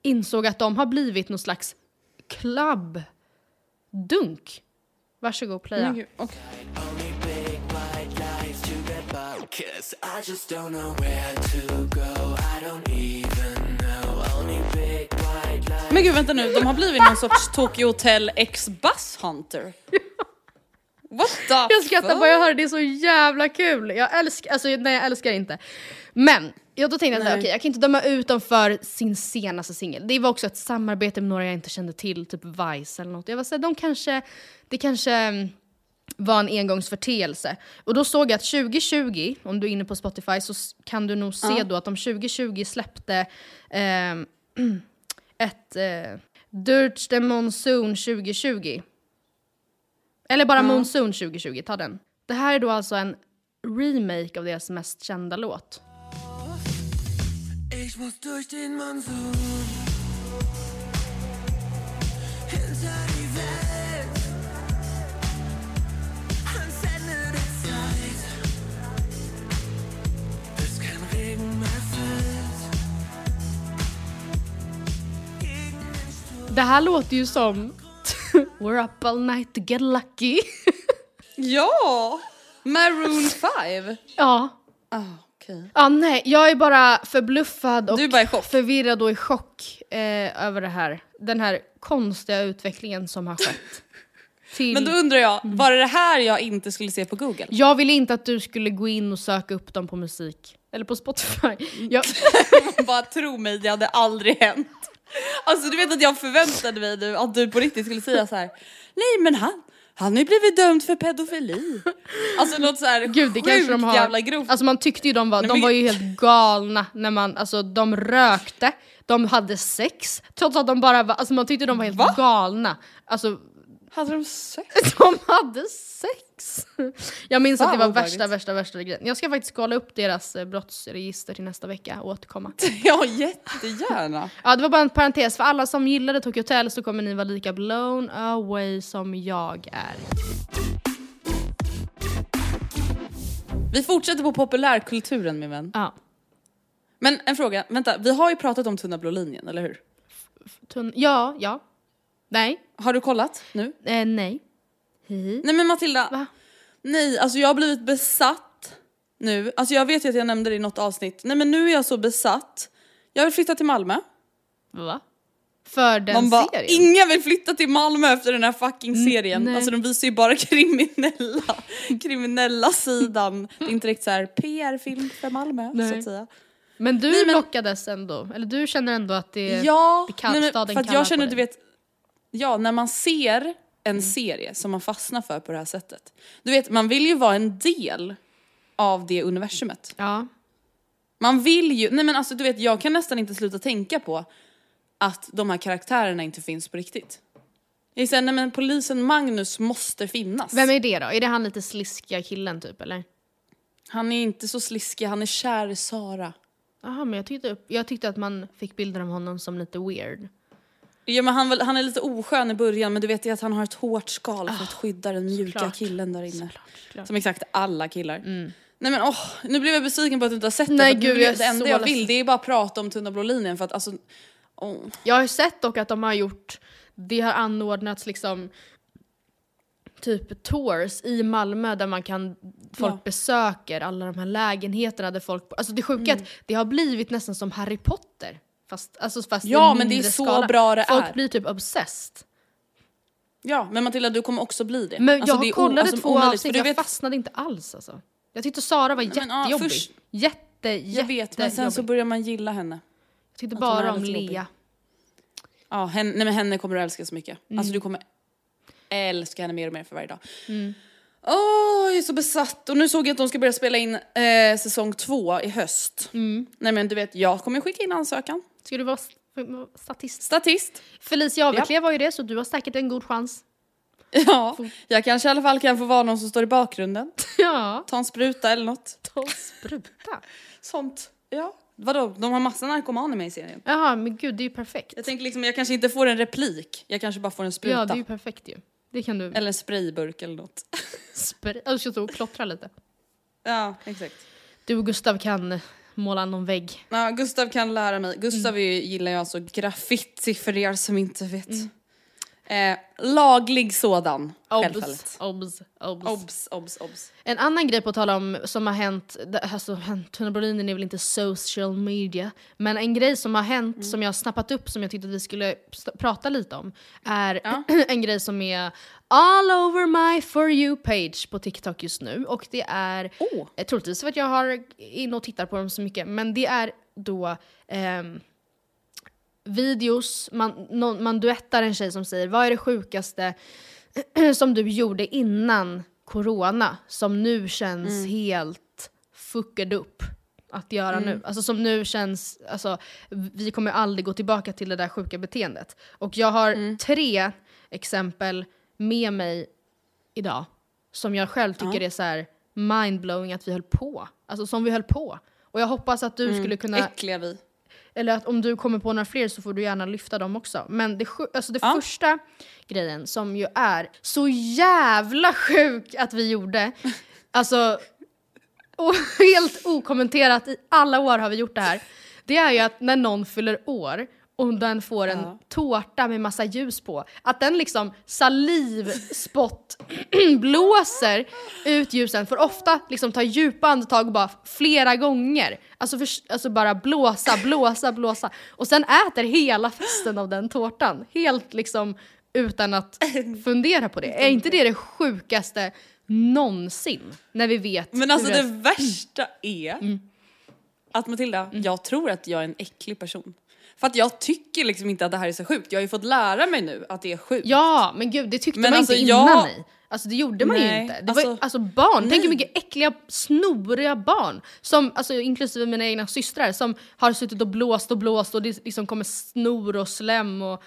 insåg att de har blivit någon slags club-dunk. Varsågod, playa. Mm, okay. Cause I just don't know where to go. I don't even know. Only big white lights. Men gud vänta nu, de har blivit någon sorts Tokyo Hotel X Bus Hunter. What the Jag skrattar bara jag hör det, det är så jävla kul. Jag älskar, alltså nej jag älskar inte. Men jag då tänkte jag att Nej. okej, jag kan inte döma ut dem för sin senaste singel. Det var också ett samarbete med några jag inte kände till, typ Vice eller något. Jag var såhär, de kanske, det kanske mm, var en engångsförteelse. Och då såg jag att 2020, om du är inne på Spotify, så kan du nog se då att de 2020 släppte ehm, ett eh, Dirge the Monsoon 2020. Eller bara Monsoon 2020, ta den. Det här är då alltså en remake av deras mest kända låt. Ich muss durch den Monsun. Det här låter ju som We're up all night to get lucky. Ja! Maroon 5. ja. Ah, okej. Ja, nej, jag är bara förbluffad och bara förvirrad och i chock eh, över det här. Den här konstiga utvecklingen som har skett. till... Men då undrar jag, var det det här jag inte skulle se på google? Jag ville inte att du skulle gå in och söka upp dem på musik. Eller på Spotify. Jag, Bara tro mig, det hade aldrig hänt. Alltså du vet att jag förväntade mig nu att du på riktigt skulle säga så här. nej men han, han har ju blivit dömd för pedofili. Alltså något så här Gud det kanske de har. jävla grovt. Alltså man tyckte ju de var, Nej, de men- var ju helt galna när man, alltså de rökte, de hade sex, trots att de bara var, alltså man tyckte de var helt galna. Alltså hade de sex? de hade sex! Jag minns Fan, att det var värsta, värsta, värsta grejen. Jag ska faktiskt kolla upp deras eh, brottsregister till nästa vecka och återkomma. Ja jättegärna. Ja det var bara en parentes, för alla som gillade Tokyo Hotel så kommer ni vara lika blown away som jag är. Vi fortsätter på populärkulturen min vän. Ja. Men en fråga, vänta, vi har ju pratat om tunna blå linjen, eller hur? Tunn, ja, ja. Nej, Har du kollat nu? eh, nej. Hihi. Nej men Matilda, Va? nej alltså jag har blivit besatt nu. Alltså jag vet ju att jag nämnde det i något avsnitt. Nej men nu är jag så besatt. Jag vill flytta till Malmö. Va? För den Man bara, serien? ingen vill flytta till Malmö efter den här fucking serien. nej. Alltså de visar ju bara kriminella, kriminella sidan. Det är inte direkt så här PR-film för Malmö så Nej. att säga. Men du Nej, men- lockades ändå, eller du känner ändå att det, Ja, det kall, nej, men staden för att kallar jag känner på du dig. vet, ja när man ser en Mm. serie som man fastnar för på det här sättet. Du vet man vill ju vara en del av det universumet. Ja. Man vill ju, nej men alltså du vet jag kan nästan inte sluta tänka på att de här karaktärerna inte finns på riktigt. Jag säger, nej men polisen Magnus måste finnas. Vem är det då? Är det han lite sliskiga killen typ eller? Han är inte så sliskig, han är kär i Sara. Jaha men jag tyckte, upp, jag tyckte att man fick bilder av honom som lite weird. Ja men han, han är lite oskön i början men du vet ju att han har ett hårt skal för att skydda den mjuka Ah, såklart. killen där inne. Såklart, såklart. Som exakt alla killar. Nej men åh, nu blev jag besviken på att du inte har sett det. Nej, nu gud, jag det enda jag ledsen. vill det är bara att prata om tunna blå linjen för att alltså, åh. Jag har ju sett dock att de har gjort, det har anordnats liksom typ tours i Malmö där man kan, folk Ja. besöker alla de här lägenheterna där folk, alltså det sjuka Mm. att det har blivit nästan som Harry Potter. Fast, alltså fast Ja, men det är så skala. bra det Folk är. blir typ obsessed. Ja men Matilda du kommer också bli det. Men Alltså, jag det kollade alltså, två avsnitt, jag vet, fastnade inte alls alltså. Jag tyckte Sara var men, ja, jättejobbig. först- Jätte, Jag vet men sen så jättejobbig. börjar man gilla henne. Jag tyckte bara om. Lea. Ja, henne, nej, men henne kommer du älska så mycket. Mm. Alltså du kommer älska henne mer och mer för varje dag. Åh, jag är så besatt. Och nu såg jag att de ska börja spela in eh, säsong två i höst. Mm. Nej men du vet, jag kommer skicka in ansökan. Ska du vara st- statist? Statist. Felicia Aveklev var ju det, så du har säkert en god chans. Ja, jag kanske i alla fall kan få vara någon som står i bakgrunden. Ja, Ta en spruta eller något. ta spruta. Sånt. Ja. Vadå, de har massa narkomaner med i serien. Jaha, men gud det är ju perfekt. Jag tänker liksom, jag kanske inte får en replik. Jag kanske bara får en spruta. Ja, det är ju perfekt ju. Det kan du Eller en sprayburk eller något. spr- alltså, stå och klottra lite. ja, exakt. Du och Gustav kan måla någon vägg. Ja, Gustav kan lära mig. Gustav ju, gillar ju alltså graffiti för er som inte vet. Eh, laglig sådan, självfallet. Obs, obs, obs. Obs, obs, obs. En annan grej på att tala om som har hänt, alltså Tunna Berlinen är väl inte social media, men en grej som har hänt Mm. som jag har snappat upp som jag tyckte att vi skulle prata lite om är Ja. en grej som är all over my for you page på TikTok just nu och det är Åh. eh, troligtvis för att jag har in och tittar på dem så mycket, men det är då ehm, videos, man, någon, man duettar en tjej som säger vad är det sjukaste som du gjorde innan corona som nu känns helt fucked upp att göra nu. Alltså som nu känns, alltså vi kommer aldrig gå tillbaka till det där sjuka beteendet. Och jag har tre exempel med mig idag som jag själv tycker är så här mindblowing att vi höll på. Alltså som vi höll på. Och jag hoppas att du skulle kunna Äckliga vi. Eller att om du kommer på några fler så får du gärna lyfta dem också. Men det, alltså det Ja. första grejen som ju är så jävla sjuk att vi gjorde, alltså och helt okommenterat i alla år har vi gjort det här. Det är ju att när någon fyller år och den får en Ja. tårta med massa ljus på, att den liksom salivspott blåser ut ljusen, får ofta liksom ta djupa andetag bara flera gånger. Alltså, för, alltså bara blåsa, blåsa, blåsa. Och sen äter hela festen av den tårtan. Helt liksom utan att fundera på det. Är inte det det sjukaste någonsin? När vi vet Men alltså hur det värsta är Mm. att Matilda, jag tror att jag är en äcklig person. För att jag tycker liksom inte att det här är så sjukt. Jag har ju fått lära mig nu att det är sjukt. Ja, men gud det tyckte Men man alltså, inte jag- innan mig. Alltså det gjorde man ju Nej, inte. Det var, ju- alltså, alltså barn, tänk hur nej. mycket äckliga, snoriga barn, som, alltså inklusive mina egna systrar, som har suttit och blåst och blåst och det liksom kommer snor och slem och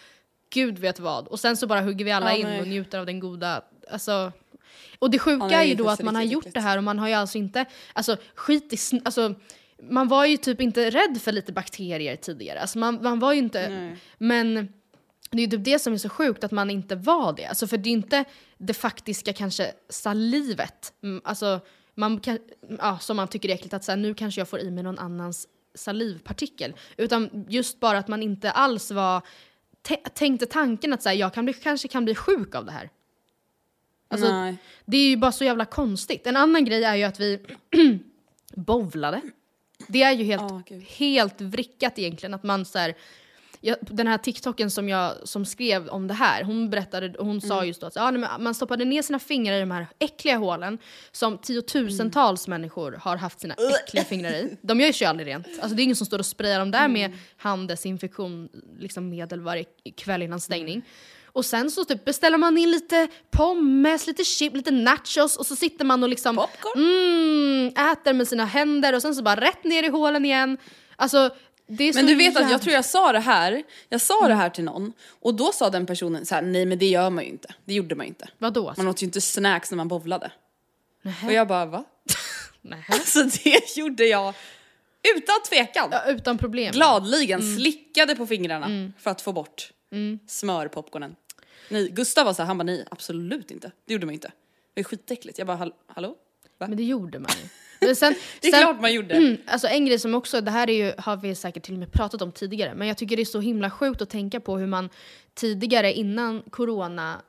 gud vet vad. Och sen så bara hugger vi alla Ja, in nej. och njuter av den goda, alltså och det sjuka Ja, nej, är ju då att man har gjort det här och man har ju alltså inte, alltså skit i, alltså man var ju typ inte rädd för lite bakterier tidigare. Alltså man, man var ju inte, Nej. men det är ju typ det som är så sjukt att man inte var det. Alltså för det är inte det faktiska kanske salivet. Mm, Alltså man kan, ja, som man tycker är äckligt att säga nu kanske jag får i mig någon annans salivpartikel. Utan just bara att man inte alls var tä- tänkte tanken att så här, jag kan bli, kanske kan bli sjuk av det här. Alltså, Nej. det är ju bara så jävla konstigt. En annan grej är ju att vi bovlade. Det är ju helt, gud. helt vrickat egentligen att man så här, jag, den här TikToken som jag som skrev om det här, hon berättade, hon sa Mm. just då att ja, nej, men man stoppade ner sina fingrar i de här äckliga hålen som tiotusentals Mm. människor har haft sina äckliga fingrar i. De gör ju aldrig rent. Alltså det är ingen som står och sprayar dem där Mm. med handdesinfektion, liksom medel varje kväll innan stängning. Och sen så typ beställer man in lite pommes, lite chip, lite nachos och så sitter man och liksom Popcorn? mm, äter med sina händer och sen så bara rätt ner i hålen igen. Alltså det är Men du vet att jävla- jag tror jag sa det här, jag sa Mm. det här till någon och då sa den personen så här: nej men det gör man ju inte. Det gjorde man ju inte. Vadå? Man åt ju inte snacks när man bovlade. Och jag bara va? Nähä. Alltså det gjorde jag utan tvekan. Ja, utan problem. Gladligen Mm. slickade på fingrarna för att få bort smörpopcornen. Nej, Gustav var så här, han bara nej absolut inte. Det gjorde man inte. Det är skitäckligt. Jag bara "Hall- hallå? Va? Men det gjorde man ju. Men sen, Det är sen, klart man gjorde. Mm, alltså en grej som också, det här är ju, har vi säkert till och med pratat om tidigare, men jag tycker det är så himla sjukt att tänka på hur man tidigare innan corona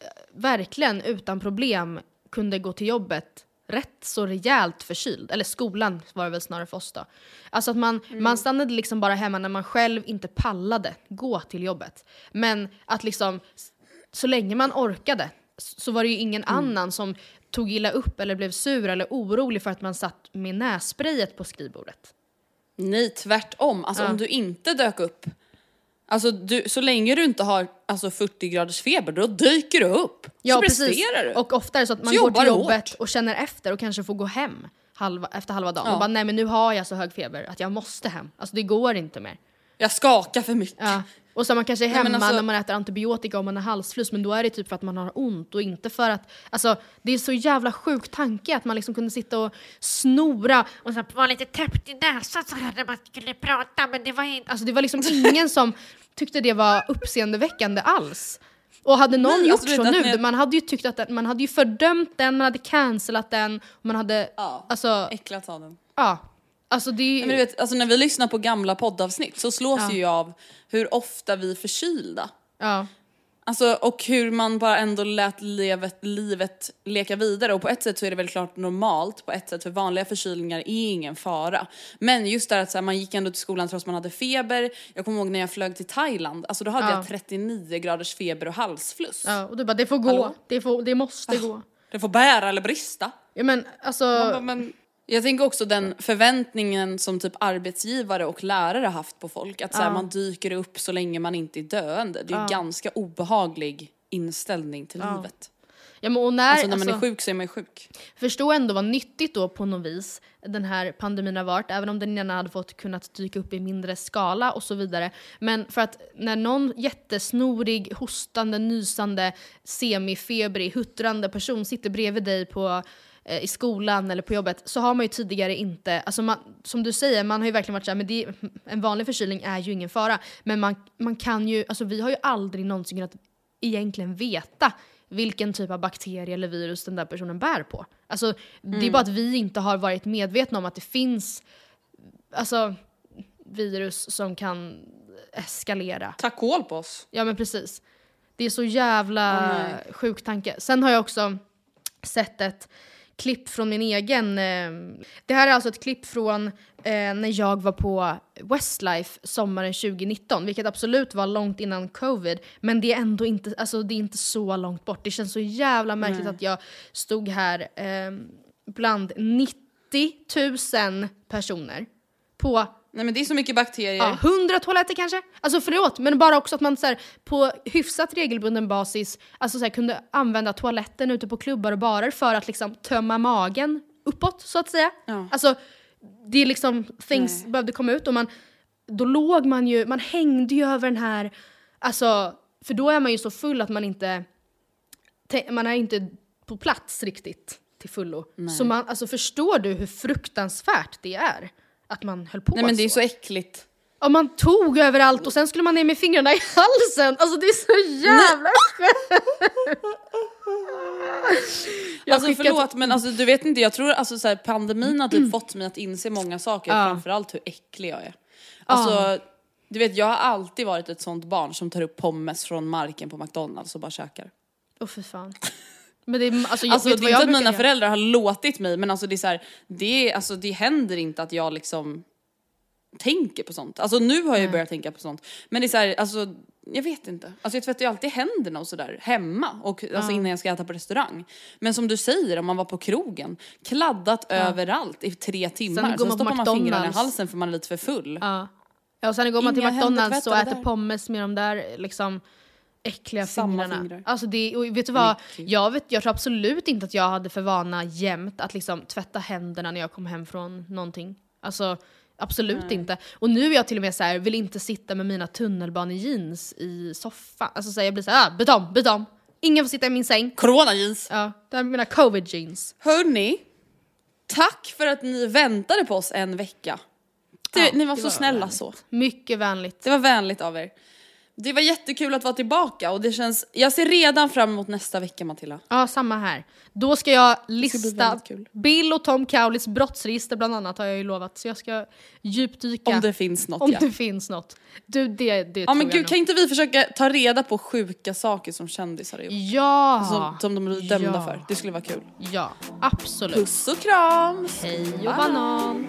eh, verkligen utan problem kunde gå till jobbet rätt så rejält förkyld. Eller skolan var det väl snarare för oss då. Alltså att man, man stannade liksom bara hemma när man själv inte pallade gå till jobbet. Men att liksom, så länge man orkade så var det ju ingen annan som tog illa upp eller blev sur eller orolig för att man satt med nässprayet på skrivbordet. Nej tvärtom. Alltså Ja. om du inte dök upp. Alltså du, så länge du inte har alltså, 40 graders feber då dyker du upp. så presterar du. Och ofta är det så att man Så går till jobbet hårt. och känner efter och kanske får gå hem halva, efter halva dagen Ja. och bara nej men nu har jag så hög feber att jag måste hem. Alltså det går inte mer. Jag skakar för mycket. Ja. Och så man kanske är Nej, hemma alltså- när man äter antibiotika och man har halsfluss men då är det typ för att man har ont och inte för att... Alltså det är så jävla sjuk tanke att man liksom kunde sitta och snora och så vara lite täppt i näsan så här när man skulle prata men det var inte... Alltså det var liksom ingen som tyckte det var uppseendeväckande alls. Och hade någon Nej, gjort alltså, så nu, man hade ju tyckt att den, man hade ju fördömt den, man hade cancelat den, man hade... Ja, Alltså, äcklat av den. ja. Alltså det ju... Men du vet, alltså när vi lyssnar på gamla poddavsnitt så slås Ja. ju jag av hur ofta vi är förkylda. ja. Alltså, och hur man bara ändå lät livet, livet leka vidare. Och på ett sätt så är det väl klart normalt, på ett sätt för vanliga förkylningar är ingen fara. Men just det att så här, man gick ändå till skolan trots man hade feber. Jag kommer ihåg när jag flög till Thailand, alltså då hade Ja. jag 39 graders feber och halsfluss. ja. Och du bara, det får gå, Hallå? det, får, det måste gå. Det får bära eller brista. Ja men alltså... Bara, men jag tänker också den förväntningen som typ arbetsgivare och lärare haft på folk. Att så här, man dyker upp så länge man inte är döende. Det är ju ganska obehaglig inställning till livet. Ja, men och när, Alltså när man är alltså, sjuk så är man ju sjuk. Förstå ändå vad nyttigt då på något vis den här pandemin har varit, även om den gärna hade fått kunnat dyka upp i mindre skala och så vidare. Men för att när någon jättesnorig, hostande, nysande, semifebrig, huttrande person sitter bredvid dig på i skolan eller på jobbet så har man ju tidigare inte, alltså man, som du säger, man har ju verkligen varit såhär, men det, en vanlig förkylning är ju ingen fara. Men man, man kan ju, alltså vi har ju aldrig någonsin kunnat egentligen veta vilken typ av bakterie eller virus den där personen bär på. Alltså, Det är bara att vi inte har varit medvetna om att det finns alltså, virus som kan eskalera. Ta kål på oss. Ja men precis. Det är så jävla nej. sjuk tanke. Sen har jag också sett ett klipp från min egen... Eh, det här är alltså ett klipp från eh, när jag var på Westlife sommaren 2019, vilket absolut var långt innan covid, men det är ändå inte, alltså, det är inte så långt bort. Det känns så jävla märkligt att jag stod här eh, bland 90 000 personer på Nej men det är så mycket bakterier. Ja, 100 toaletter kanske? Alltså förlåt, men bara också att man så här, på hyfsat regelbunden basis alltså så här, kunde använda toaletten ute på klubbar och barer för att liksom tömma magen uppåt så att säga. Ja. Alltså det är liksom, things behövde komma ut och man, då låg man ju, man hängde ju över den här, alltså för då är man ju så full att man inte, te- man är inte på plats riktigt till fullo. Så man, alltså förstår du hur fruktansvärt det är? Att man höll på Nej men det är så. så äckligt. Ja, man tog överallt och sen skulle man ner med fingrarna i halsen. Alltså det är så jävla Jag alltså skickar förlåt men alltså, du vet inte, jag tror alltså så här, pandemin har typ fått mig att inse många saker, Ja. framförallt hur äcklig jag är. Alltså, du vet jag har alltid varit ett sånt barn som tar upp pommes från marken på McDonalds och bara käkar. Åh fy fan. Men det är, alltså, jag Alltså vet det är inte att mina göra. föräldrar har låtit mig men alltså det är så här, det, är, alltså, det händer inte att jag liksom tänker på sånt. Alltså nu har jag ju börjat tänka på sånt. Men det är så här, alltså jag vet inte. Alltså jag tvättar ju alltid händerna och sådär hemma och alltså innan jag ska äta på restaurang. Men som du säger, om man var på krogen, kladdat överallt i tre timmar. går Sen, man på stoppar man fingrarna i halsen för man är lite för full. Ja. och sen går man till Inga McDonalds och äter pommes med de där liksom äckliga Samma fingrarna. fingrar. Alltså det, och vet du vad? Jag, vet, jag tror absolut inte att jag hade för vana jämt att liksom tvätta händerna när jag kom hem från någonting. Alltså absolut inte. Och nu är jag till och med så här, vill inte sitta med mina tunnelbanejeans i soffan. Alltså så här, jag blir såhär, ah, byt om, byt om. Ingen får sitta i min säng. Corona jeans. Ja, det är mina covid jeans. Hörni, tack för att ni väntade på oss en vecka. Du, Ja, ni var det så var snälla vänligt. så. Mycket vänligt. Det var vänligt av er. Det var jättekul att vara tillbaka och det känns, jag ser redan fram emot nästa vecka Matilda. Ja, samma här. Då ska jag lista kul. Bill och Tom Cowleys brottsregister bland annat har jag ju lovat. Så jag ska djupdyka. Om det finns något Om ja. det finns något. Du, det, det Ja tror men jag gud nog. kan inte vi försöka ta reda på sjuka saker som kändisar har gjort? Ja! Som, som de är dömda Ja. för. Det skulle vara kul. Ja, absolut. Puss och kram! Hej och banan!